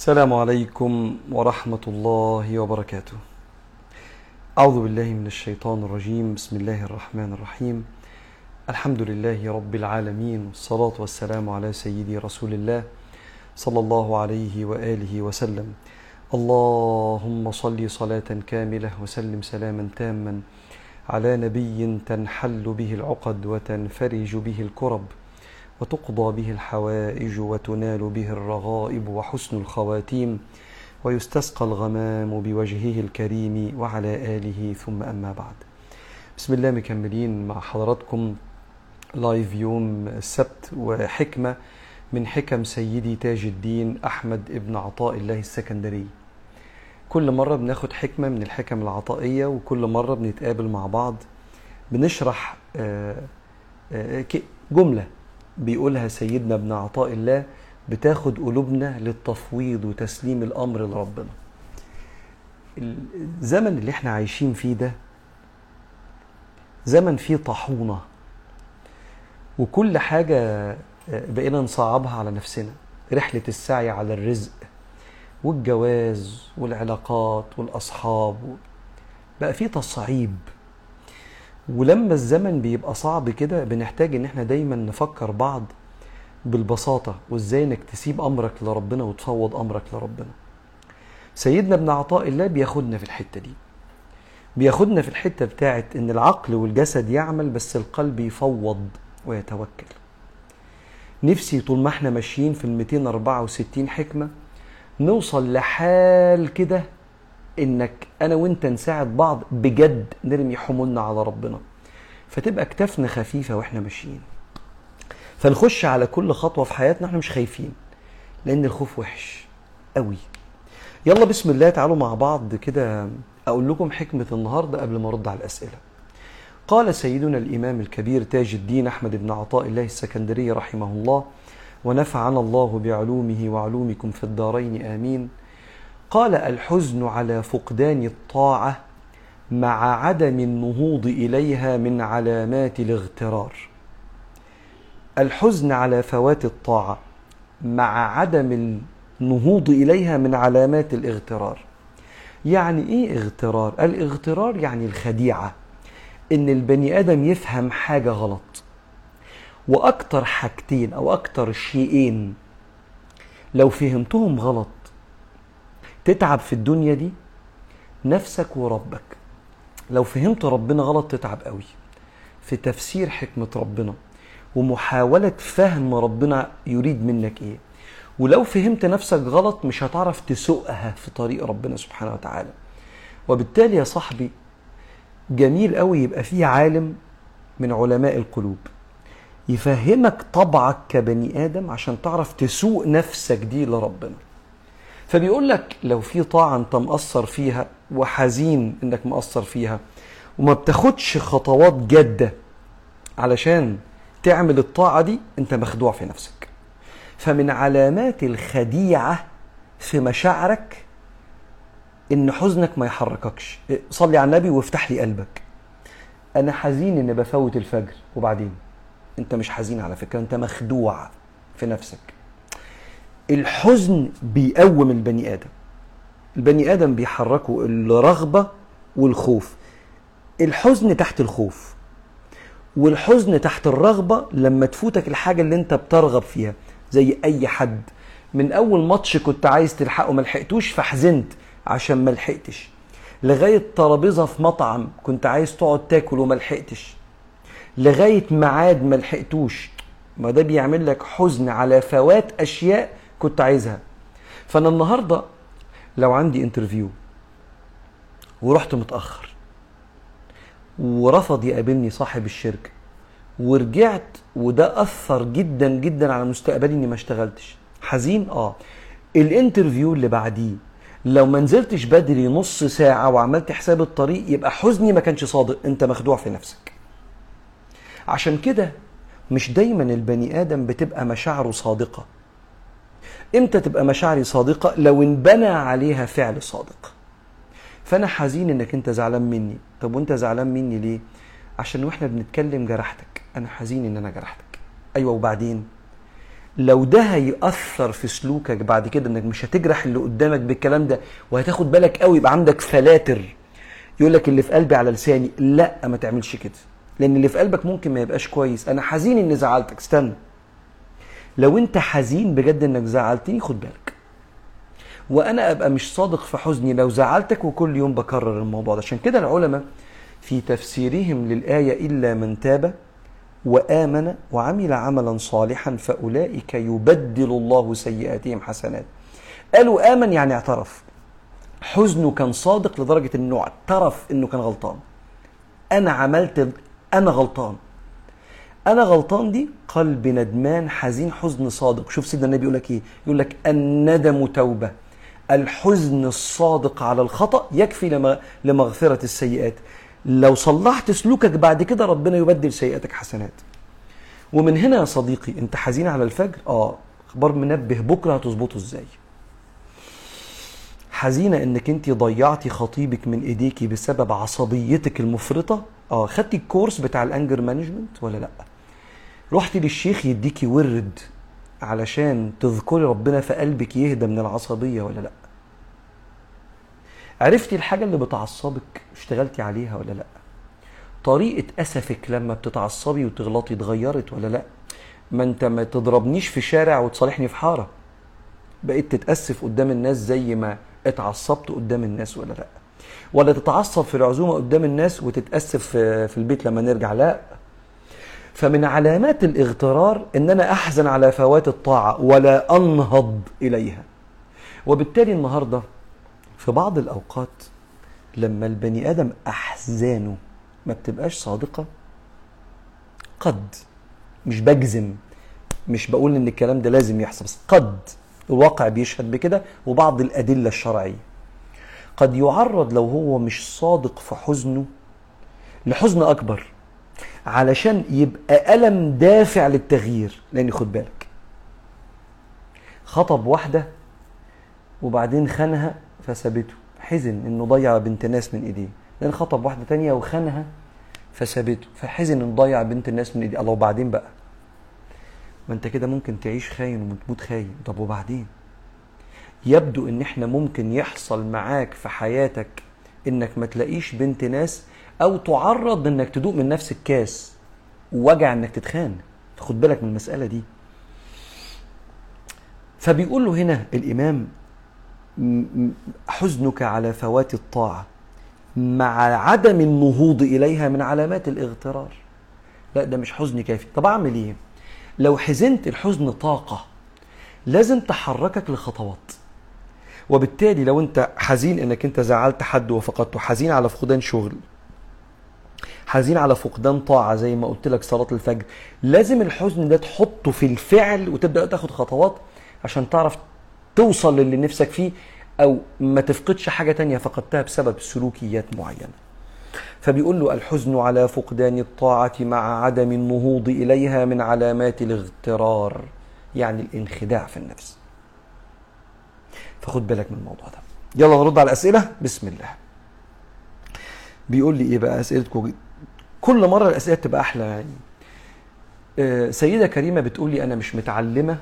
السلام عليكم ورحمة الله وبركاته. أعوذ بالله من الشيطان الرجيم، بسم الله الرحمن الرحيم. الحمد لله رب العالمين والصلاة والسلام على سيدي رسول الله صلى الله عليه وآله وسلم. اللهم صل صلاة كاملة وسلم سلاما تاما على نبي تنحل به العقد وتنفرج به الكرب. وتقضى به الحوائج وتنال به الرغائب وحسن الخواتيم ويستسقى الغمام بوجهه الكريم وعلى آله ثم أما بعد. بسم الله مكملين مع حضراتكم لايف يوم السبت وحكمة من حكم سيدي تاج الدين أحمد ابن عطاء الله السكندري. كل مرة بناخد حكمة من الحكم العطائية وكل مرة بنتقابل مع بعض بنشرح جملة بيقولها سيدنا ابن عطاء الله بتاخد قلوبنا للتفويض وتسليم الأمر لربنا. الزمن اللي إحنا عايشين فيه ده زمن فيه طاحونة. وكل حاجة بقينا نصعبها على نفسنا. رحلة السعي على الرزق والجواز والعلاقات والأصحاب بقى فيه تصعيب. ولما الزمن بيبقى صعب كده بنحتاج إن إحنا دايما نفكر بعض بالبساطة وإزاي إنك تسيب أمرك لربنا وتفوض أمرك لربنا. سيدنا ابن عطاء الله بياخدنا في الحتة دي. بياخدنا في الحتة بتاعت إن العقل والجسد يعمل بس القلب يفوض ويتوكل. نفسي طول ما إحنا ماشيين في ال 264 حكمة نوصل لحال كده إنك أنا وأنت نساعد بعض بجد نرمي حمولنا على ربنا. فتبقى كتافنا خفيفة وإحنا ماشيين. فنخش على كل خطوة في حياتنا إحنا مش خايفين لأن الخوف وحش قوي. يلا بسم الله تعالوا مع بعض كده أقول لكم حكمة النهارده قبل ما أرد على الأسئلة. قال سيدنا الإمام الكبير تاج الدين أحمد بن عطاء الله السكندري رحمه الله ونفعنا الله بعلومه وعلومكم في الدارين آمين. قال الحزن على فقدان الطاعة مع عدم النهوض إليها من علامات الاغترار. الحزن على فوات الطاعة مع عدم النهوض إليها من علامات الاغترار. يعني إيه اغترار؟ الاغترار يعني الخديعة إن البني آدم يفهم حاجة غلط. وأكتر حاجتين أو أكتر شيئين لو فهمتهم غلط تتعب في الدنيا دي؟ نفسك وربك. لو فهمت ربنا غلط تتعب قوي. في تفسير حكمة ربنا ومحاولة فهم ربنا يريد منك إيه. ولو فهمت نفسك غلط مش هتعرف تسوقها في طريق ربنا سبحانه وتعالى. وبالتالي يا صاحبي جميل قوي يبقى فيه عالم من علماء القلوب يفهمك طبعك كبني آدم عشان تعرف تسوق نفسك دي لربنا. فبيقول لك لو في طاعة أنت مقصر فيها وحزين إنك مقصر فيها وما بتاخدش خطوات جادة علشان تعمل الطاعة دي أنت مخدوع في نفسك. فمن علامات الخديعة في مشاعرك إن حزنك ما يحرككش. صلي على النبي وافتح لي قلبك. أنا حزين إن بفوت الفجر وبعدين. أنت مش حزين على فكرة أنت مخدوع في نفسك. الحزن بيقوم البني آدم. البني آدم بيحركه الرغبة والخوف. الحزن تحت الخوف. والحزن تحت الرغبة لما تفوتك الحاجة اللي انت بترغب فيها زي أي حد. من أول ماتش كنت عايز تلحقه ما لحقتوش فحزنت عشان ما لحقتش. لغاية ترابيزة في مطعم كنت عايز تقعد تاكل وما لحقتش. لغاية ميعاد ما لحقتوش. ما ده بيعمل لك حزن على فوات أشياء كنت عايزها. فأنا النهارده لو عندي interview ورحت متأخر ورفض يقابلني صاحب الشركة ورجعت وده أثر جدا جدا على مستقبلي إني ما اشتغلتش. حزين؟ آه. الانترفيو اللي بعديه لو ما نزلتش بدري نص ساعة وعملت حساب الطريق يبقى حزني ما كانش صادق. أنت مخدوع في نفسك. عشان كده مش دايما البني آدم بتبقى مشاعره صادقة. إمتى تبقى مشاعري صادقة؟ لو انبنى عليها فعل صادق. فأنا حزين إنك أنت زعلان مني. طب وأنت زعلان مني ليه؟ عشان وإحنا بنتكلم جرحتك. أنا حزين إن أنا جرحتك. أيوه وبعدين؟ لو ده هيأثر في سلوكك بعد كده إنك مش هتجرح اللي قدامك بالكلام ده وهتاخد بالك قوي يبقى عندك فلاتر. يقول لك اللي في قلبي على لساني لأ ما تعملش كده. لأن اللي في قلبك ممكن ما يبقاش كويس. أنا حزين إني زعلتك. استنى. لو انت حزين بجد انك زعلتني خد بالك. وأنا ابقى مش صادق في حزني لو زعلتك وكل يوم بكرر الموضوع ده. عشان كده العلماء في تفسيرهم للآية إلا من تاب وآمن وعمل عملا صالحا فأولئك يبدل الله سيئاتهم حسنات. قالوا آمن يعني اعترف. حزنه كان صادق لدرجة إنه اعترف إنه كان غلطان. أنا عملت أنا غلطان. أنا غلطان دي؟ قلب ندمان حزين حزن صادق. شوف سيدنا النبي يقول لك إيه؟ يقول لك الندم توبة. الحزن الصادق على الخطأ يكفي لمغفرة السيئات. لو صلحت سلوكك بعد كده ربنا يبدل سيئاتك حسنات. ومن هنا يا صديقي أنت حزين على الفجر؟ آه. أخبار منبه بكرة هتظبطه إزاي؟ حزينة إنك أنت ضيعتي خطيبك من إيديكي بسبب عصبيتك المفرطة؟ آه. خدتي ال course بتاع ال anger management ولا لأ؟ رحتي للشيخ يديكي ورد علشان تذكري ربنا في قلبك يهدى من العصبية ولا لأ؟ عرفتي الحاجة اللي بتعصبك اشتغلتي عليها ولا لأ؟ طريقة أسفك لما بتتعصبي وتغلطي اتغيرت ولا لأ؟ ما أنت ما تضربنيش في شارع وتصالحني في حارة. بقيت تتأسف قدام الناس زي ما اتعصبت قدام الناس ولا لأ؟ ولا تتعصب في العزومة قدام الناس وتتأسف في البيت لما نرجع؟ لأ. فمن علامات الاغترار ان أنا أحزن على فوات الطاعة ولا أنهض إليها. وبالتالي النهارده في بعض الأوقات لما البني آدم أحزانه ما بتبقاش صادقة قد مش بجزم مش بقول إن الكلام ده لازم يحصل بس قد الواقع بيشهد بكده وبعض الأدلة الشرعية. قد يعرض لو هو مش صادق في حزنه لحزن أكبر. علشان يبقى الم دافع للتغيير. لأن خد بالك خطب واحدة وبعدين خانها فسابته. حزن إنه ضيع بنت ناس من إيديه. لأن خطب واحدة تانية وخانها فسابته. فحزن إنه ضيع بنت الناس من إيديه. الله وبعدين بقى؟ ما أنت كده ممكن تعيش خاين وتموت خاين. طب وبعدين؟ يبدو إن إحنا ممكن يحصل معاك في حياتك إنك ما تلاقيش بنت ناس أو تعرض إنك تدوق من نفس الكاس ووجع إنك تتخان. تاخد بالك من المسألة دي. فبيقول له هنا الإمام حزنك على فوات الطاعة مع عدم النهوض إليها من علامات الاغترار. لا ده مش حزن كافي. طب أعمل إيه؟ لو حزنت الحزن طاقة لازم تحركك لخطوات. وبالتالي لو أنت حزين إنك أنت زعلت حد وفقدته حزين على فقدان شغل حزين على فقدان طاعة زي ما قلت لك صلاة الفجر. لازم الحزن ده تحطه في الفعل وتبدأ تاخد خطوات عشان تعرف توصل للي نفسك فيه أو ما تفقدش حاجة تانية فقدتها بسبب سلوكيات معينة. فبيقول له الحزن على فقدان الطاعة مع عدم النهوض إليها من علامات الاغترار يعني الانخداع في النفس. فخد بالك من الموضوع ده. يلا نرد على الأسئلة. بسم الله. بيقول لي إيه بقى؟ أسئلتكم كل مرة الأسئلة تبقى أحلى. يعني سيدة كريمة بتقول لي أنا مش متعلمة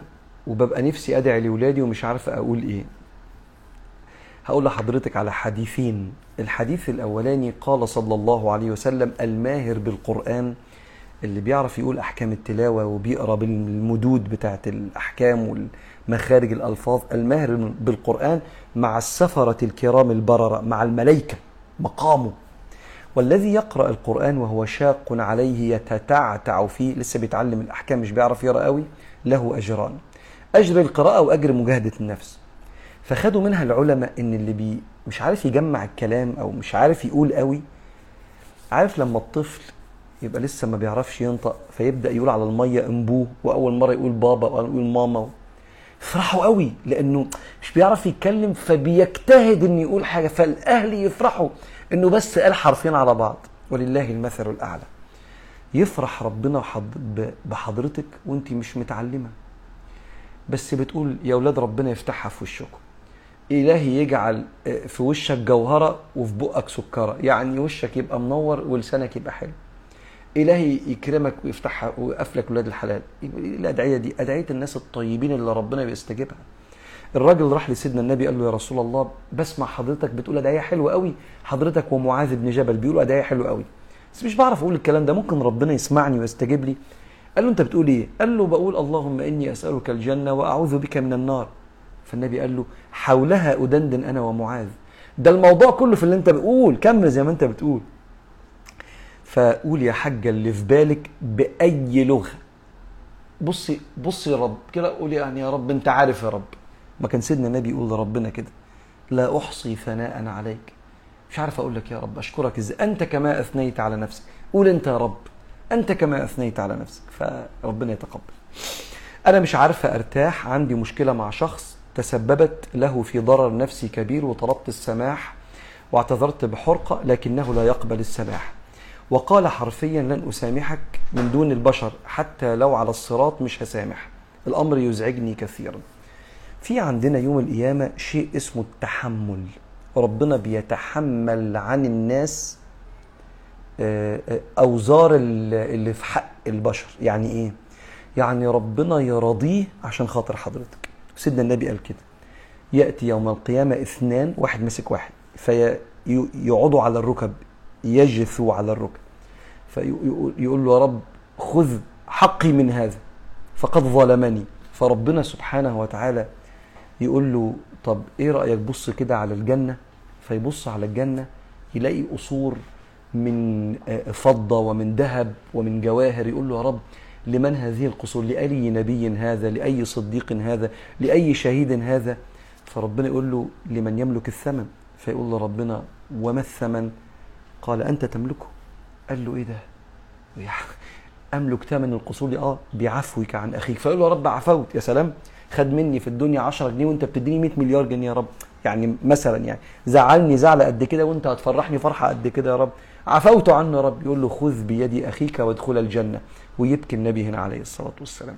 وببقى نفسي أدعي لاولادي ومش عارفة أقول إيه. هقول لحضرتك على حديثين. الحديث الأولاني قال صلى الله عليه وسلم الماهر بالقرآن اللي بيعرف يقول أحكام التلاوة وبيقرأ بالمدود بتاعه الأحكام والمخارج الألفاظ. الماهر بالقرآن مع السفرة الكرام البررة مع الملائكة مقامه. والذي يقرأ القرآن وهو شاق عليه يتتعتع فيه لسه بيتعلم الأحكام مش بيعرف يقرأ قوي له أجران. أجر القراءة وأجر مجاهدة النفس. فخدوا منها العلماء إن اللي بي مش عارف يجمع الكلام أو مش عارف يقول قوي عارف لما الطفل يبقى لسه ما بيعرفش ينطق فيبدأ يقول على المية انبوه وأول مرة يقول بابا أو يقول ماما. يفرحوا قوي لأنه مش بيعرف يتكلم فبيجتهد إنه يقول حاجة فالأهل يفرحوا. إنه بس قال حرفين على بعض ولله المثل الأعلى. يفرح ربنا بحضرتك وأنت مش متعلمة. بس بتقول يا أولاد ربنا يفتحها في وشكم. إلهي يجعل في وشك جوهرة وفي بقك سكرة. يعني وشك يبقى منور ولسانك يبقى حلو. إلهي يكرمك ويفتحها ويقفلك ولاد الحلال. الأدعية دي؟ أدعية الناس الطيبين اللي ربنا بيستجيبها. الراجل راح لسيدنا النبي قال له يا رسول الله بسمع حضرتك بتقول ادعيه حلوة قوي حضرتك ومعاذ بن جبل بيقولوا ادعيه حلوة قوي بس مش بعرف أقول الكلام ده. ممكن ربنا يسمعني ويستجيب لي. قال له أنت بتقول إيه؟ قال له بقول اللهم إني أسألك الجنة وأعوذ بك من النار. فالنبي قال له حولها أدندن أنا ومعاذ. ده الموضوع كله في اللي أنت بتقول. كمل زي ما أنت بتقول. فقول يا حاجة اللي في بالك بأي لغة. بصي بصي يا رب كده قول يعني يا رب أنت عارف يا رب. ما كان سيدنا النبي يقول لربنا كده. لا أحصي ثناء عليك. مش عارف أقول لك يا رب أشكرك إزاي أنت كما أثنيت على نفسك. قول أنت يا رب أنت كما أثنيت على نفسك. فربنا يتقبل. أنا مش عارفة أرتاح عندي مشكلة مع شخص تسببت له في ضرر نفسي كبير وطلبت السماح واعتذرت بحرقة لكنه لا يقبل السماح. وقال حرفيا لن أسامحك من دون البشر حتى لو على الصراط مش هسامح. الأمر يزعجني كثيرا. في عندنا يوم القيامة شيء اسمه التحمل. ربنا بيتحمل عن الناس آه، آه، أوزار اللي في حق البشر. يعني إيه؟ يعني ربنا يرضيه عشان خاطر حضرتك. سيدنا النبي قال كده. يأتي يوم القيامة اثنان واحد مسك واحد. فيقعدوا على الركب يجثو على الركب. فيقول له يا رب خذ حقي من هذا فقد ظلمني. فربنا سبحانه وتعالى يقول له طب إيه رأيك بص كده على الجنة؟ فيبص على الجنة يلاقي قصور من آه، فضة ومن ذهب ومن جواهر يقول له يا رب لمن هذه القصور؟ لأي نبي هذا؟ لأي صديق هذا؟ لأي شهيد هذا؟ فربنا يقول له لمن يملك الثمن. فيقول له ربنا وما الثمن؟ قال أنت تملكه. قال له إيه ده؟ أملك ثمن القصور؟ آه بعفوك عن أخيك. فقال له يا رب عفوت يا سلام. خد مني في الدنيا 10 جنيه وانت بتديني 100 مليار جنيه يا رب. يعني مثلا يعني زعلني زعل قد كده وانت هتفرحني فرحة قد كده يا رب. عفوت عنه يا رب. يقول له خذ بيد أخيك وادخل الجنة. ويبكي النبي هنا عليه الصلاة والسلام.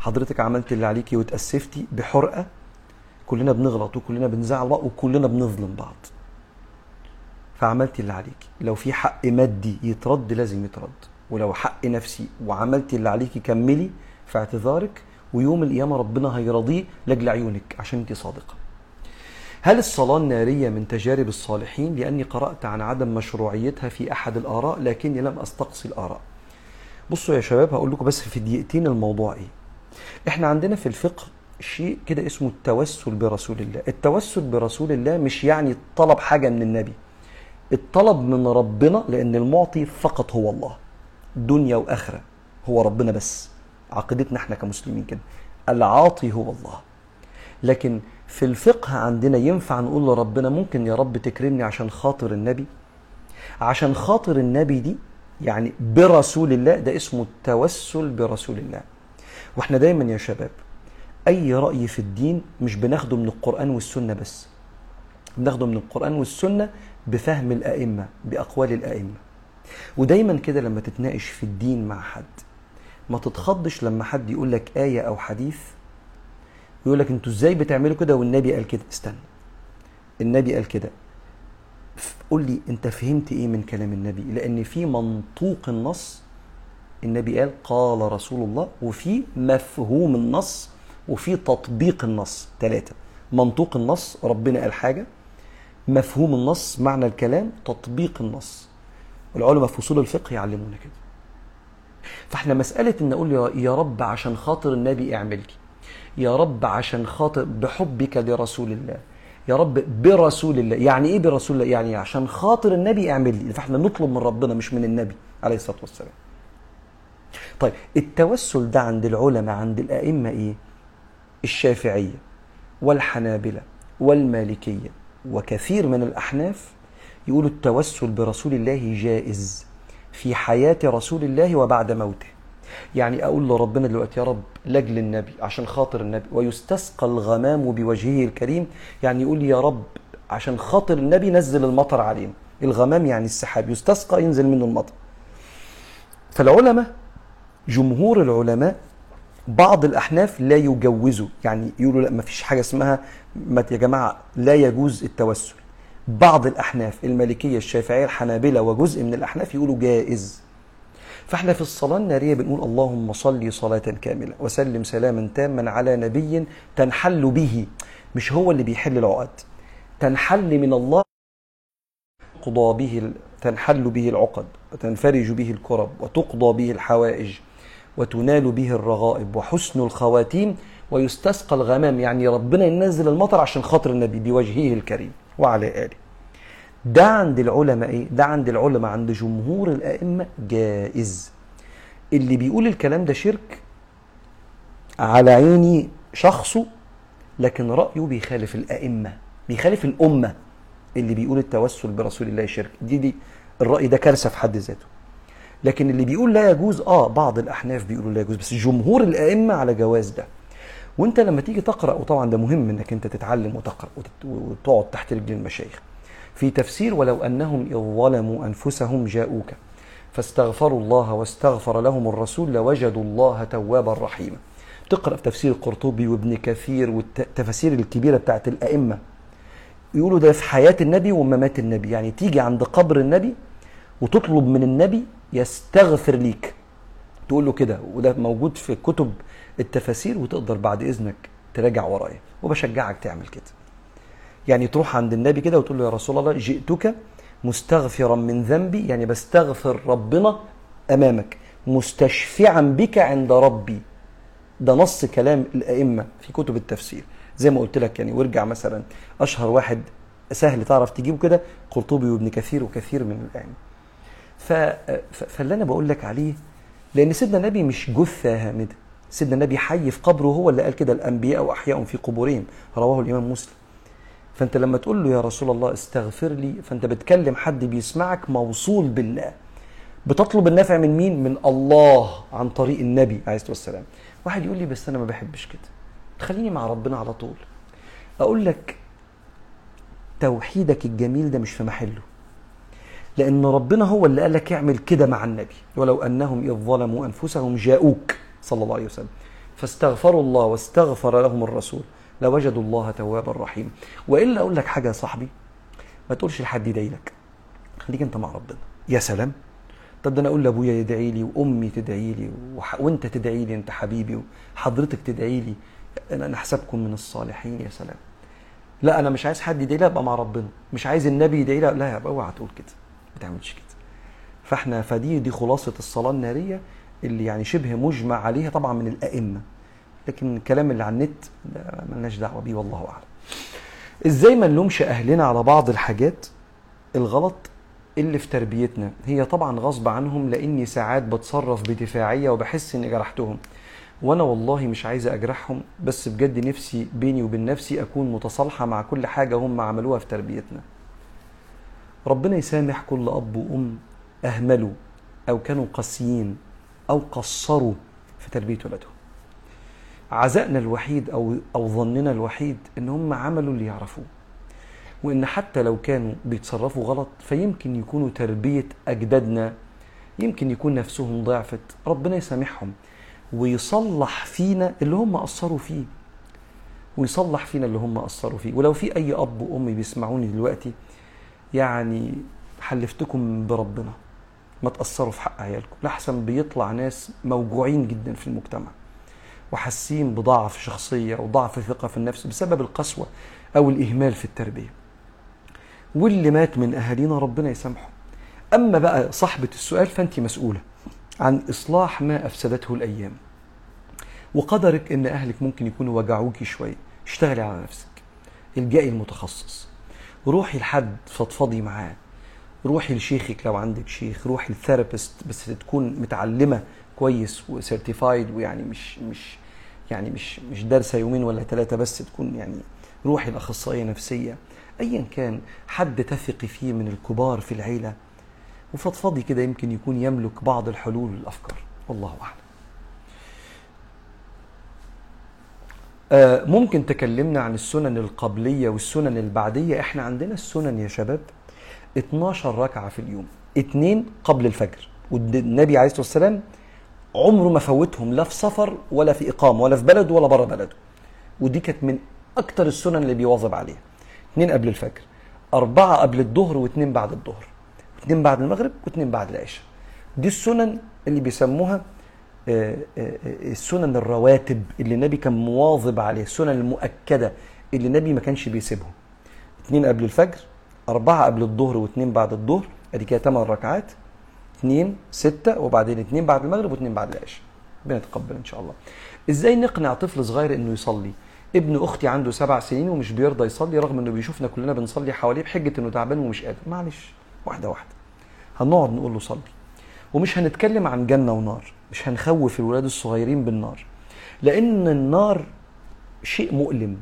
حضرتك عملت اللي عليكي وتاسفتي بحرقة. كلنا بنغلط وكلنا بنزعل وكلنا بنظلم بعض. فعملتي اللي عليكي لو في حق مادي يترد لازم يترد. ولو حق نفسي وعملتي اللي عليكي كملي في اعتذارك ويوم القيامة ربنا هيرضيه لأجل عيونك عشان انت صادقة. هل الصلاة النارية من تجارب الصالحين؟ لأني قرأت عن عدم مشروعيتها في أحد الآراء لكني لم أستقصي الآراء. بصوا يا شباب هقول لكم بس في دقيقتين الموضوع إيه. إحنا عندنا في الفقه شيء كده اسمه التوسل برسول الله. التوسل برسول الله مش يعني طلب حاجة من النبي. الطلب من ربنا لأن المعطي فقط هو الله. دنيا وآخرة هو ربنا بس. عقيدتنا إحنا كمسلمين كده. العاطي هو الله. لكن في الفقه عندنا ينفع نقول لربنا ممكن يا رب تكرمني عشان خاطر النبي؟ عشان خاطر النبي دي يعني برسول الله ده اسمه التوسل برسول الله. وإحنا دايما يا شباب أي رأي في الدين مش بناخده من القرآن والسنة بس. بناخده من القرآن والسنة بفهم الأئمة بأقوال الأئمة. ودايما كده لما تتناقش في الدين مع حد ما تتخضش لما حد يقول لك آية أو حديث يقول لك أنتوا إزاي بتعملوا كده؟ والنبي قال كده. استنى. النبي قال كده. قول لي انت فهمت إيه من كلام النبي؟ لأن في منطوق النص النبي قال قال رسول الله وفي مفهوم النص وفي تطبيق النص. ثلاثة منطوق النص ربنا قال حاجة. مفهوم النص معنى الكلام تطبيق النص. العلماء في أصول الفقه يعلمونا كده. فاحنا مسألة إن أقول يا رب عشان خاطر النبي اعمل لي يا رب عشان خاطر بحبك لرسول الله. يا رب برسول الله. يعني إيه برسول الله؟ يعني عشان خاطر النبي اعمل لي. فاحنا نطلب من ربنا مش من النبي عليه الصلاة والسلام. طيب التوسل ده عند العلماء عند الأئمة إيه؟ الشافعية والحنابلة والمالكية. وكثير من الأحناف يقولوا التوسل برسول الله جائز. في حياة رسول الله وبعد موته. يعني أقول لربنا دلوقتي يا رب لجل النبي عشان خاطر النبي ويستسقى الغمام بوجهه الكريم. يعني يقول يا رب عشان خاطر النبي نزل المطر علينا. الغمام يعني السحاب يستسقى ينزل منه المطر. فالعلماء جمهور العلماء بعض الأحناف لا يجوزوا يعني يقولوا لا ما فيش حاجة اسمها يا جماعة لا يجوز التوسل. بعض الأحناف المالكيه الشافعية الحنابلة وجزء من الأحناف يقولوا جائز. فإحنا في الصلاة النارية بنقول اللهم صل صلاة كاملة وسلم سلاما تاما على نبي تنحل به. مش هو اللي بيحل العقد. تنحل من الله تقضى به تنحل به العقد وتنفرج به الكرب وتقضى به الحوائج وتنال به الرغائب وحسن الخواتيم ويستسقى الغمام. يعني ربنا ينزل المطر عشان خاطر النبي بوجهه الكريم. وعلى آله. ده عند العلماء إيه؟ ده عند العلماء عند جمهور الأئمة جائز. اللي بيقول الكلام ده شرك على عيني شخصه لكن رأيه بيخالف الأئمة بيخالف الأمة. اللي بيقول التوسل برسول الله شرك. دي دي الرأي ده كارثة في حد ذاته. لكن اللي بيقول لا يجوز آه بعض الأحناف بيقولوا لا يجوز بس جمهور الأئمة على جواز ده. وانت لما تيجي تقرأ وطبعا ده مهم إنك أنت تتعلم وتقرأ وتقعد تحت رجل المشايخ. في تفسير ولو أنهم إذ ظلموا أنفسهم جاءوك. فاستغفروا الله واستغفر لهم الرسول لوجدوا الله توابا رحيما. تقرأ في تفسير القرطبي وابن كثير والتفاسير الكبيرة بتاعت الأئمة. يقولوا ده في حياة النبي وممات النبي. يعني تيجي عند قبر النبي وتطلب من النبي يستغفر ليك. تقول له كده. وده موجود في كتب التفاسير وتقدر بعد إذنك تراجع ورايا وبشجعك تعمل كده. يعني تروح عند النبي كده وتقول له يا رسول الله جئتك مستغفرا من ذنبي يعني بستغفر ربنا أمامك مستشفعا بك عند ربي. ده نص كلام الأئمة في كتب التفسير. زي ما قلت لك يعني وارجع مثلا أشهر واحد سهل تعرف تجيبه كده قرطبي وابن كثير وكثير من الأئمة. فاللي أنا بقول لك عليه لأن سيدنا النبي مش جثة هامدة. سيدنا النبي حي في قبره هو اللي قال كده الأنبياء وأحياء في قبورهم. رواه الإمام مسلم. فأنت لما تقول له يا رسول الله استغفر لي فأنت بتكلم حد بيسمعك موصول بالله. بتطلب النفع من مين؟ من الله عن طريق النبي عليه الصلاة والسلام. واحد يقول لي بس أنا ما بحبش كده. تخليني مع ربنا على طول. أقول لك توحيدك الجميل ده مش في محله. لأن ربنا هو اللي قال لك اعمل كده مع النبي. ولو أنهم إذ ظلموا أنفسهم جاءوك. صلى الله عليه وسلم. فاستغفروا الله واستغفر لهم الرسول لوجدوا الله توابا رحيما وإلا أقول لك حاجة يا صاحبي ما تقولش لحد يدعي لك. خليك أنت مع ربنا. يا سلام. طب ده أنا أقول لأبويا يدعي لي وأمي تدعي لي وح... وأنت تدعي لي أنت حبيبي وحضرتك تدعي لي. أنا نحسبكم من الصالحين يا سلام. لا أنا مش عايز حد يدعي لي أبقى مع ربنا. مش عايز النبي يدعي لي لا أوعى تقول كده. ما تعملش كده. فإحنا فدي دي خلاصة الصلاة النارية. اللي يعني شبه مجمع عليها طبعا من الأئمة. لكن الكلام اللي على النت ملناش دعوة بيه والله أعلم. إزاي ما نلومش أهلنا على بعض الحاجات؟ الغلط اللي في تربيتنا. هي طبعا غصب عنهم لأني ساعات بتصرف بدفاعية وبحس إني جرحتهم. وأنا والله مش عايز أجرحهم بس بجد نفسي بيني وبين نفسي أكون متصالحة مع كل حاجة هم عملوها في تربيتنا. ربنا يسامح كل أب وأم أهملوا أو كانوا قاسيين. أو قصروا في تربية ولادهم. عزائنا الوحيد أو أو ظننا الوحيد إن هم عملوا اللي يعرفوه. وإن حتى لو كانوا بيتصرفوا غلط فيمكن يكونوا تربية أجدادنا يمكن يكون نفسهم ضعفت ربنا يسامحهم ويصلح فينا اللي هم قصروا فيه. ويصلح فينا اللي هم قصروا فيه. ولو في أي أب وأم بيسمعوني دلوقتي يعني حلفتكم بربنا. ما تأثروا في حق عيالكم. لحسن بيطلع ناس موجوعين جدا في المجتمع وحاسين بضعف شخصية وضعف ثقة في النفس بسبب القسوة أو الإهمال في التربية. واللي مات من أهالينا ربنا يسامحه. أما بقى صاحبة السؤال فأنت مسؤولة عن إصلاح ما أفسدته الأيام. وقدرك إن أهلك ممكن يكونوا وجعوكي شوية. اشتغلي على نفسك. الجئي المتخصص. روحي لحد فضفضي معاه. روحي لشيخك لو عندك شيخ روحي لل therapist بس تكون متعلمة كويس و certified ويعني مش مش يعني مش مش دارسة يومين ولا ثلاثة بس تكون يعني روحي لاخصائيه نفسية. ايا كان حد تثقي فيه من الكبار في العيلة وفضفضي كده يمكن يكون يملك بعض الحلول والأفكار. والله أعلم. آه ممكن تكلمنا عن السنن القبلية والسنن البعدية؟ إحنا عندنا السنن يا شباب. 12 ركعة في اليوم اثنين قبل الفجر. والنبي عليه الصلاة والسلام عمره ما فوتهم لا في سفر ولا في إقامة ولا في بلده ولا بره بلده. ودي كانت من أكتر السنن اللي بيواظب عليها. اثنين قبل الفجر أربعة قبل الظهر واثنين بعد الظهر. واثنين بعد المغرب واثنين بعد العشاء. دي السنن اللي بيسموها آه، آه، آه، السنن الرواتب اللي النبي كان مواظب عليه السنن المؤكدة اللي النبي ما كانش بيسيبهم اثنين قبل الفجر أربعة قبل الظهر واثنين بعد الظهر أدي كده ثمان ركعات اثنين ستة وبعدين اثنين بعد المغرب واثنين بعد العشاء. ربنا يتقبل إن شاء الله. إزاي نقنع طفل صغير إنه يصلي؟ ابن أختي عنده سبع سنين ومش بيرضى يصلي رغم إنه بيشوفنا كلنا بنصلي حواليه بحجة إنه تعبان ومش قادر. معلش واحدة واحدة. هنقعد نقول له صلي. ومش هنتكلم عن جنة ونار مش هنخوف الولاد الصغيرين بالنار. لأن النار شيء مؤلم.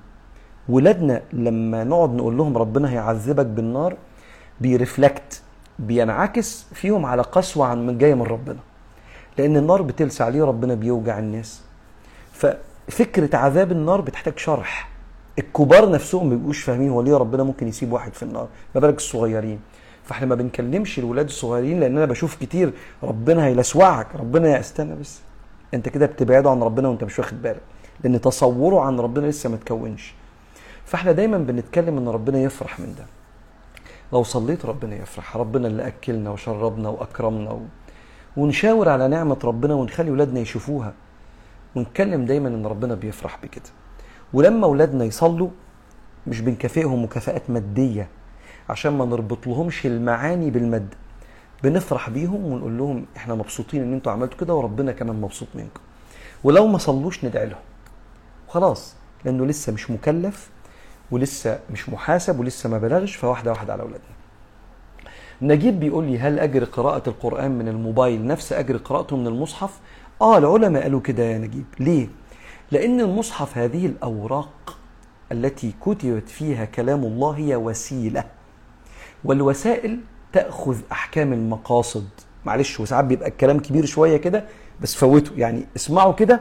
ولادنا لما نقعد نقول لهم ربنا هيعذبك بالنار بيرفلكت بينعكس فيهم على قسوة عن من جاية من ربنا. لأن النار بتلسع ليه ربنا بيوجع الناس. ففكرة عذاب النار بتحتاج شرح. الكبار نفسهم ما بيبقوش فاهمين هو ليه ربنا ممكن يسيب واحد في النار. ما بالك الصغيرين. فاحنا ما بنكلمش الولاد الصغيرين لأن أنا بشوف كتير ربنا هيلسوعك ربنا استنى بس. أنت كده بتبعده عن ربنا وأنت مش واخد بالك. لأن تصوره عن ربنا لسه ما تكونش. فاحنا دايما بنتكلم إن ربنا يفرح من ده. لو صليت ربنا يفرح ربنا اللي أكلنا وشربنا وأكرمنا و... ونشاور على نعمة ربنا ونخلي ولادنا يشوفوها ونتكلم دايما إن ربنا بيفرح بكده. ولما ولادنا يصلوا مش بنكافئهم مكافآت مادية عشان ما نربط لهمش المعاني بالمادة بنفرح بيهم ونقول لهم إحنا مبسوطين إن أنتوا عملتوا كده وربنا كمان مبسوط منكم. ولو ما صلوش ندعي لهم. وخلاص لأنه لسه مش مكلف ولسه مش محاسب ولسه ما بلغش فواحدة واحدة على أولادنا. نجيب بيقول لي هل اجر قراءة القرآن من الموبايل؟ نفس اجر قراءته من المصحف؟ آه العلماء قالوا كده يا نجيب. ليه؟ لأن المصحف هذه الأوراق التي كتبت فيها كلام الله هي وسيلة. والوسائل تأخذ أحكام المقاصد. معلش وساعات بيبقى الكلام كبير شوية كده بس فوته. يعني اسمعوا كده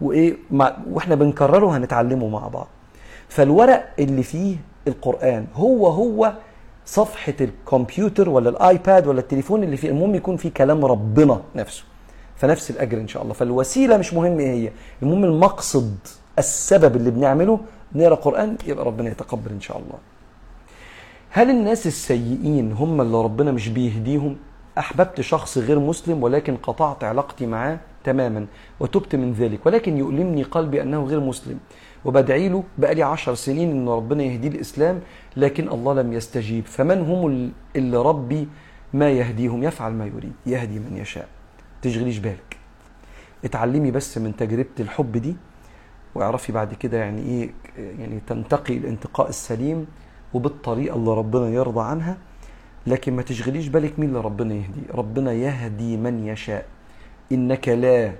وإيه وإحنا بنكرره هنتعلمه مع بعض. فالورق اللي فيه القرآن هو هو صفحة الكمبيوتر ولا الآيباد ولا التليفون اللي فيه المهم يكون فيه كلام ربنا نفسه. فنفس الأجر إن شاء الله. فالوسيلة مش مهم إيه هي. المهم المقصد السبب اللي بنعمله نقرأ قرآن يبقى ربنا يتقبل إن شاء الله. هل الناس السيئين هم اللي ربنا مش بيهديهم؟ أحببت شخص غير مسلم ولكن قطعت علاقتي معاه؟ تماما وتبت من ذلك. ولكن يؤلمني قلبي أنه غير مسلم. وبدعي له بقالي عشر سنين أن ربنا يهديه الإسلام لكن الله لم يستجيب. فمن هم اللي ربي؟ ما يهديهم؟ يفعل ما يريد. يهدي من يشاء. تشغليش بالك. اتعلمي بس من تجربة الحب دي واعرفي بعد كده يعني إيه يعني تنتقي الانتقاء السليم وبالطريقة اللي ربنا يرضى عنها. لكن ما تشغليش بالك مين اللي ربنا يهدي. ربنا يهدي من يشاء. إنك لا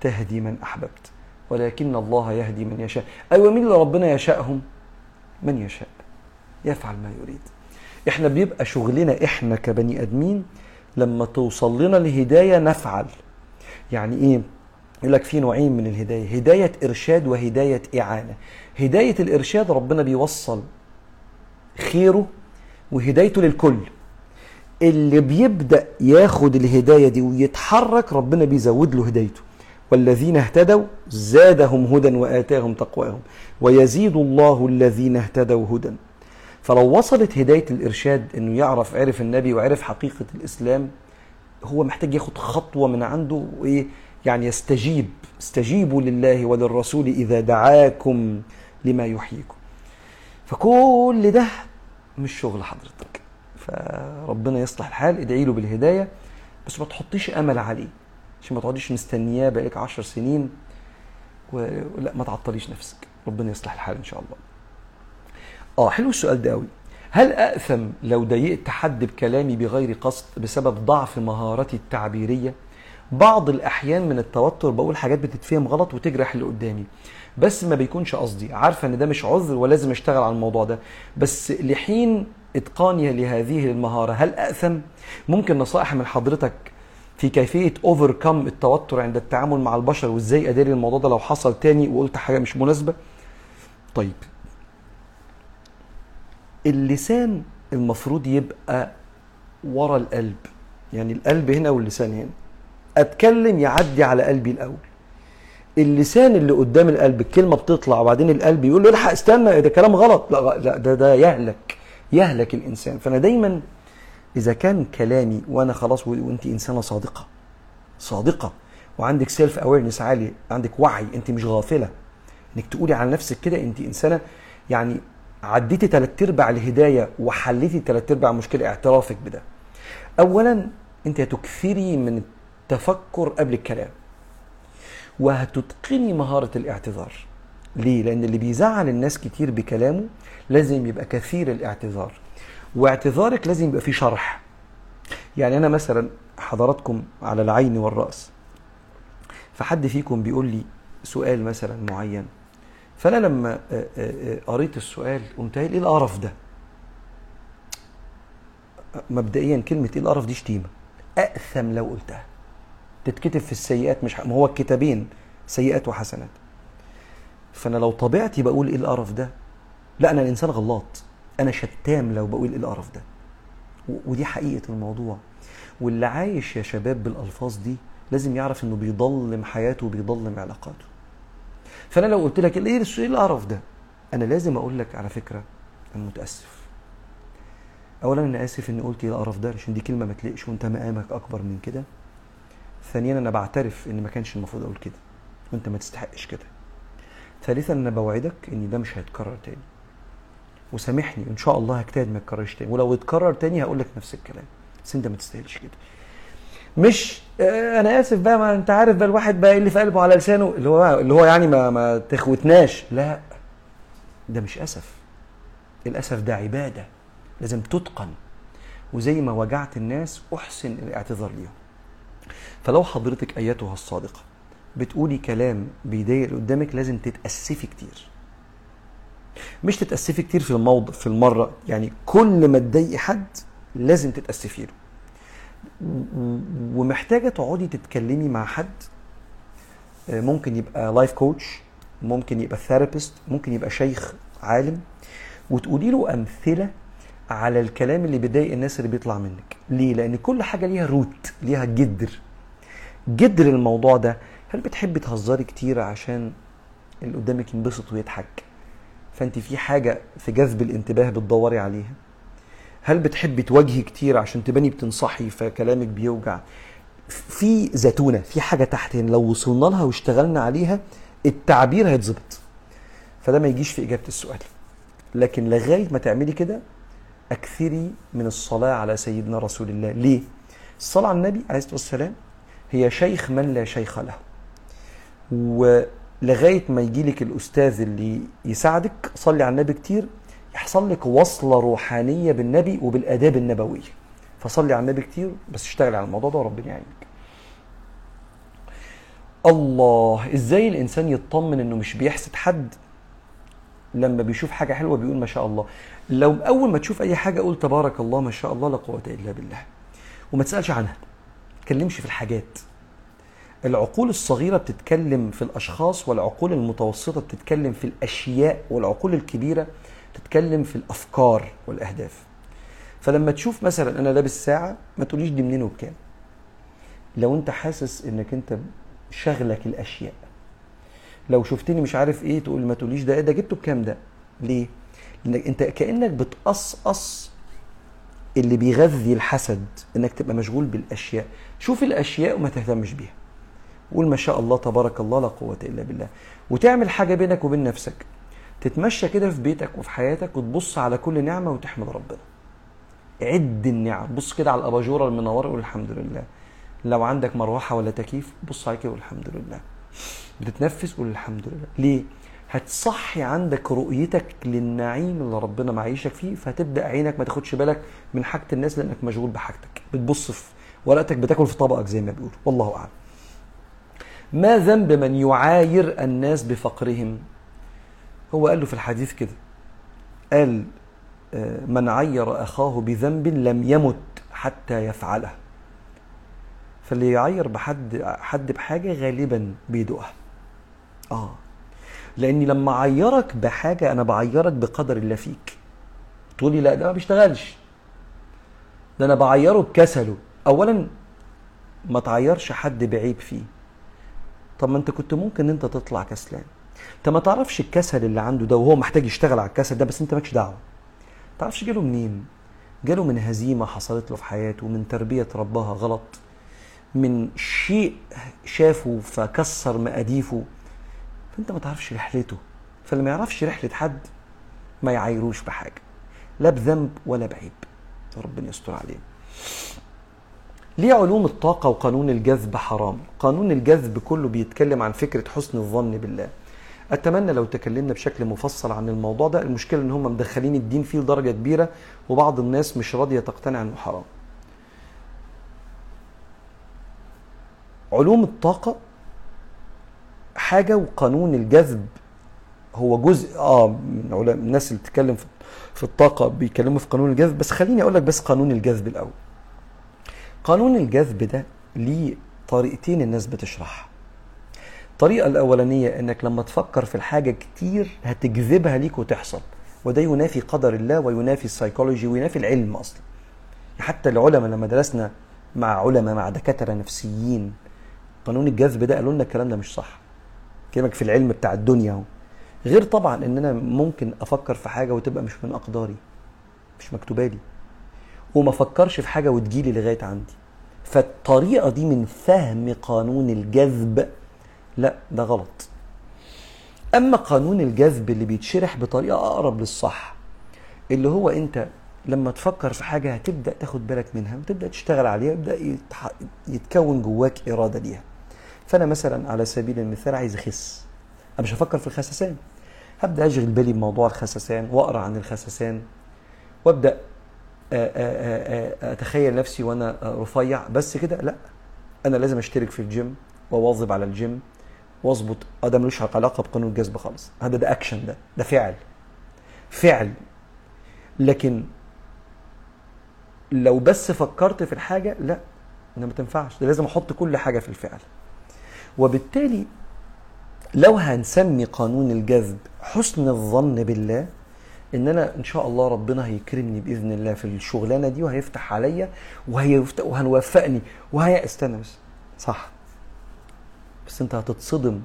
تهدي من أحببت ولكن الله يهدي من يشاء. أيوة مين اللي ربنا يشاءهم؟ من يشاء يفعل ما يريد. إحنا بيبقى شغلنا إحنا كبني أدمين لما توصل لنا الهداية نفعل. يعني إيه؟ يقول لك في نوعين من الهداية هداية إرشاد وهداية إعانة. هداية الإرشاد ربنا بيوصل خيره وهدايته للكل. اللي بيبدأ ياخد الهداية دي ويتحرك ربنا بيزود له هدايته. والذين اهتدوا زادهم هدى وآتاهم تقواهم. ويزيد الله الذين اهتدوا هدى. فلو وصلت هداية الإرشاد إنه يعرف عرف النبي وعرف حقيقة الإسلام هو محتاج ياخد خطوة من عنده وإيه؟ يعني يستجيب. استجيبوا لله وللرسول إذا دعاكم لما يحييكم. فكل ده مش شغل حضرتك. فربنا يصلح الحال ادعي له بالهداية بس ما تحطيش أمل عليه. عشان ما تقعديش مستنياه بقالك عشر سنين ولا ما تعطليش نفسك. ربنا يصلح الحال إن شاء الله. آه حلو السؤال ده قوي هل اثم لو ضايقت حد بكلامي بغير قصد بسبب ضعف مهارتي التعبيرية؟ بعض الأحيان من التوتر بقول حاجات بتتفهم غلط وتجرح اللي قدامي. بس ما بيكونش قصدي. عارفة إن ده مش عذر ولازم أشتغل على الموضوع ده. بس لحين اتقاني لهذه المهارة. هل آثم ممكن نصائح من حضرتك في كيفية اوفركم التوتر عند التعامل مع البشر وإزاي اداري الموضوع ده لو حصل تاني وقلت حاجة مش مناسبة؟ طيب. اللسان المفروض يبقى ورا القلب. يعني القلب هنا واللسان هنا. أتكلم يعدي على قلبي الأول. اللسان اللي قدام القلب الكلمة بتطلع وبعدين القلب يقول له الحق استنى ده كلام غلط. لا لا ده ده يهلك. يهلك الإنسان. فأنا دايما إذا كان كلامي وأنا خلاص وأنت إنسانة صادقة صادقة وعندك self awareness عالي عندك وعي أنت مش غافلة إنك تقولي على نفسك كده أنت إنسانة يعني عديتي ثلاث أرباع الهداية وحليتي ثلاث أرباع المشكلة اعترافك بده. اولا أنت هتكثري من التفكر قبل الكلام وهتتقني مهارة الاعتذار. ليه؟ لأن اللي بيزعل الناس كتير بكلامه لازم يبقى كثير الاعتذار. واعتذارك لازم يبقى فيه شرح. يعني أنا مثلا حضراتكم على العين والرأس فحد فيكم بيقول لي سؤال مثلا معين فأنا لما آه، آه، آه، قريت السؤال قمت قايل إيه القرف ده؟ مبدئيا كلمة إيه القرف دي؟ شتيمة. أأثم لو قلتها. تتكتب في السيئات مش ما هو الكتابين سيئات وحسنات. فأنا لو طبيعتي بقول إيه القرف ده؟ لا أنا الإنسان غلط أنا شتام لو بقول إيه القرف ده. ودي حقيقة الموضوع. واللي عايش يا شباب بالألفاظ دي لازم يعرف إنه بيضلم حياته وبيضلم علاقاته. فأنا لو قلت لك إيه إيه القرف ده؟ أنا لازم أقول لك على فكرة أنا متأسف. اولا أنا آسف إني قلت إيه القرف ده عشان دي كلمة ما تليقش وأنت مقامك أكبر من كده. ثانيا أنا بعترف إن ما كانش المفروض أقول كده. وأنت ما تستحقش كده. ثالثا أنا بوعدك إن ده مش هيتكرر تاني. وسامحني إن شاء الله هجتهد ما يتكررش تاني. ولو اتكرر تاني هقول لك نفس الكلام. بس أنت ما تستاهلش كده. مش آه، أنا آسف بقى ما أنت عارف بقى الواحد بقى إيه اللي في قلبه على لسانه؟ اللي هو اللي هو يعني ما ما تخوتناش. لا ده مش أسف. الأسف ده عبادة. لازم تتقن. وزي ما وجعت الناس أحسن الاعتذار ليهم. فلو حضرتك أيتها الصادقة بتقولي كلام بيضايق اللي قدامك لازم تتأسفي كتير. مش تتأسفي كتير في الموضع في المرة يعني كل ما تضايقي حد لازم تتأسفي له. و- ومحتاجة تقعدي تتكلمي مع حد. ممكن يبقى life coach ممكن يبقى therapist ممكن يبقى شيخ عالم وتقولي له أمثلة على الكلام اللي بيضايق الناس اللي بيطلع منك. ليه؟ لأن كل حاجة ليها root ليها جدر. جدر الموضوع ده هل بتحبي تهزري كتير عشان اللي قدامك ينبسط ويضحك؟ فأنت في حاجة في جذب الانتباه بتدوري عليها؟ هل بتحبي تواجهي كتير عشان تباني بتنصحي فكلامك بيوجع؟ في زتونة في حاجة تحت لو وصلنا لها واشتغلنا عليها التعبير هيتظبط. فده ما يجيش في إجابة السؤال. لكن لغاية ما تعملي كده أكثري من الصلاة على سيدنا رسول الله. ليه؟ الصلاة على النبي عليه الصلاة والسلام هي شيخ من لا شيخ له. ولغاية ما يجي لك الأستاذ اللي يساعدك صلي على النبي كتير يحصل لك وصلة روحانية بالنبي وبالآداب النبوية. فصلي على النبي كتير بس اشتغلي على الموضوع ده وربنا يعينك. الله إزاي الإنسان يطمن إنه مش بيحسد حد؟ لما بيشوف حاجة حلوة بيقول ما شاء الله. لو أول ما تشوف أي حاجة قول تبارك الله ما شاء الله لا قوة إلا بالله. وما تسألش عنها. ما تتكلمش في الحاجات. العقول الصغيرة بتتكلم في الأشخاص والعقول المتوسطة بتتكلم في الأشياء والعقول الكبيرة بتتكلم في الأفكار والأهداف. فلما تشوف مثلا أنا لابس ساعة ما تقوليش دي منين وبكام. لو أنت حاسس إنك أنت شغلك الأشياء. لو شفتني مش عارف إيه تقول ما تقوليش ده ده جبته بكام ده؟ ليه؟ لأنك أنت كأنك بتقصقص اللي بيغذي الحسد إنك تبقى مشغول بالأشياء. شوف الأشياء وما تهتمش بيها. قول ما شاء الله تبارك الله لا قوة إلا بالله. وتعمل حاجة بينك وبين نفسك. تتمشى كده في بيتك وفي حياتك وتبص على كل نعمة وتحمد ربنا. عد النعم. بص كده على الأباجورة المنورة وقول الحمد لله. لو عندك مروحة ولا تكييف بص عليه كده وقول الحمد لله. بتتنفس قول الحمد لله. ليه؟ هتصحي عندك رؤيتك للنعيم اللي ربنا معيشك فيه فهتبدأ عينك ما تاخدش بالك من حاجة الناس لأنك مشغول بحاجتك. بتبص في ورقتك بتاكل في طبقك زي ما بيقولوا. والله أعلم. ما ذنب من يعاير الناس بفقرهم؟ هو قال له في الحديث كده قال آه، من عير أخاه بذنب لم يمت حتى يفعله. فاللي يعير بحد حد بحاجة غالبا بيدوقها آه. لاني لما اعيرك بحاجة أنا بعيرك بقدر الله فيك. تقولي لا ده ما بيشتغلش. ده أنا بعيره بكسله. اولا ما تعيرش حد بعيب فيه. طب ما انت كنت ممكن انت تطلع كسلان. انت ما تعرفش الكسل اللي عنده ده وهو محتاج يشتغل على الكسل ده بس انت مالكش دعوة. ما تعرفش جاله منين؟ جاله من هزيمة حصلت له في حياته من تربية ربها غلط من شيء شافه فكسر مقاديفه. فانت ما تعرفش رحلته. فاللي ما يعرفش رحلة حد ما يعايروش بحاجة. لا بذنب ولا بعيب. ربنا يستر عليه. ليه علوم الطاقة وقانون الجذب حرام؟ قانون الجذب كله بيتكلم عن فكرة حسن الظن بالله. أتمنى لو تكلمنا بشكل مفصل عن الموضوع ده. المشكلة إن هم مدخلين الدين فيه لدرجة كبيرة وبعض الناس مش راضية تقتنع إنه حرام. علوم الطاقة حاجة وقانون الجذب هو جزء آه من الناس اللي بتتكلم في الطاقة بيتكلموا في قانون الجذب. بس خليني أقول لك بس قانون الجذب الأول. قانون الجذب ده ليه طريقتين الناس بتشرحها. الطريقة الأولانية إنك لما تفكر في الحاجة كتير هتجذبها ليك وتحصل وده ينافي قدر الله وينافي السيكولوجي وينافي العلم أصلا. حتى العلماء لما درسنا مع علماء مع دكاترة نفسيين قانون الجذب ده قالوا لنا الكلام ده مش صح. كلامك في العلم بتاع الدنيا أهو. غير طبعا إن أنا ممكن أفكر في حاجة وتبقى مش من أقداري مش مكتوبة لي. وما افكرش في حاجة وتجيلي لغاية عندي. فالطريقة دي من فهم قانون الجذب لا ده غلط. أما قانون الجذب اللي بيتشرح بطريقة أقرب للصح اللي هو أنت لما تفكر في حاجة هتبدأ تاخد بالك منها وتبدأ تشتغل عليها يبدأ يتح... يتكون جواك إرادة ليها. فأنا مثلا على سبيل المثال عايز أخس. أنا مش هفكر في الخسسان. هبدأ أشغل بالي بموضوع الخسسان وأقرأ عن الخسسان وأبدأ أتخيل نفسي وأنا رفيع. بس كده لا أنا لازم أشترك في الجيم وأواظب على الجيم وأظبط. آه ده ملوش علاقة بقانون الجذب خالص. هذا ده اكشن ده ده فعل. فعل. لكن لو بس فكرت في الحاجة لا أنا ما تنفعش. ده لازم أحط كل حاجة في الفعل. وبالتالي لو هنسمي قانون الجذب حسن الظن بالله إن أنا إن شاء الله ربنا هيكرمني بإذن الله في الشغلانة دي وهيفتح عليا وهيفتح وهنوفقني وهي استنى بس. صح. بس أنت هتتصدم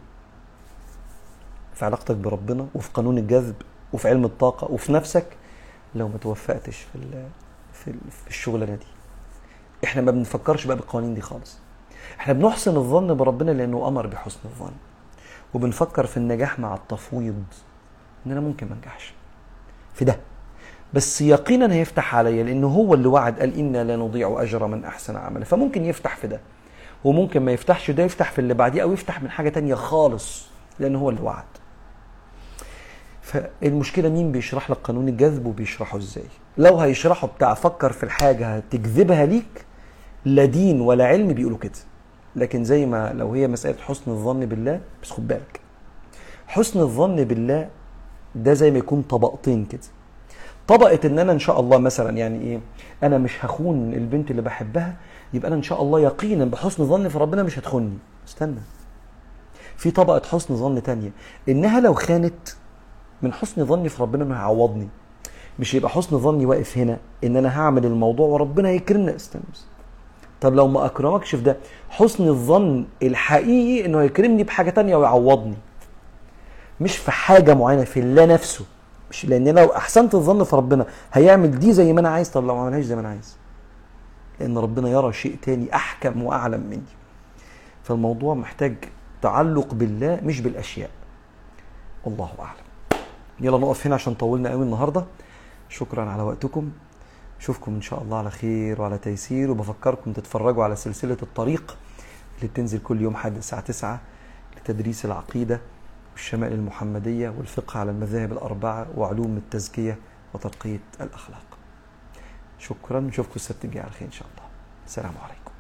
في علاقتك بربنا وفي قانون الجذب وفي علم الطاقة وفي نفسك لو ما توفقتش في في في الشغلانة دي. إحنا ما بنفكرش بقى بالقوانين دي خالص. إحنا بنحسن الظن بربنا لأنه أمر بحسن الظن. وبنفكر في النجاح مع التفويض. إن أنا ممكن ما أنجحش. في ده. بس يقينا هيفتح عليا لأنه هو اللي وعد قال إنا لا نضيع أجر من أحسن عملا فممكن يفتح في ده وممكن ما يفتحش ده يفتح في اللي بعديه أو يفتح من حاجة تانية خالص لأن هو اللي وعد. فالمشكلة مين بيشرح لك قانون الجذب وبيشرحه إزاي؟ لو هيشرحه بتاع فكر في الحاجة هتجذبها ليك لا دين ولا علم بيقولوا كده. لكن زي ما لو هي مسألة حسن الظن بالله بس خد بالك حسن الظن بالله ده زي ما يكون طبقتين كده. طبقه إن أنا إن شاء الله مثلا يعني إيه أنا مش هخون البنت اللي بحبها يبقى أنا إن شاء الله يقينا بحسن ظن في ربنا مش هتخوني. استنى. في طبقة حسن ظن تانية إنها لو خانت من حسن ظني في ربنا انه هيعوضني مش يبقى حسن ظني واقف هنا إن أنا هعمل الموضوع وربنا هيكرمنا استنى طب لو ما أكرمكش في ده حسن الظن الحقيقي إنه هيكرمني بحاجة تانية ويعوضني. مش في حاجة معينة في الله نفسه. مش لأن لو أحسنت الظن في ربنا هيعمل دي زي ما أنا عايز طب لو ما عملهاش زي ما أنا عايز. لأن ربنا يرى شيء تاني أحكم وأعلم مني. فالموضوع محتاج تعلق بالله مش بالأشياء. والله أعلم. يلا نقف هنا عشان طولنا قوي النهارده. شكرا على وقتكم. اشوفكم إن شاء الله على خير وعلى تيسير وبفكركم تتفرجوا على سلسلة الطريق اللي بتنزل كل يوم حد الساعة 9 لتدريس العقيدة. والشمائل المحمدية والفقه على المذاهب الأربعة وعلوم التزكية وترقية الأخلاق. شكرا. نشوفكم السبت الجاي على خير إن شاء الله. السلام عليكم.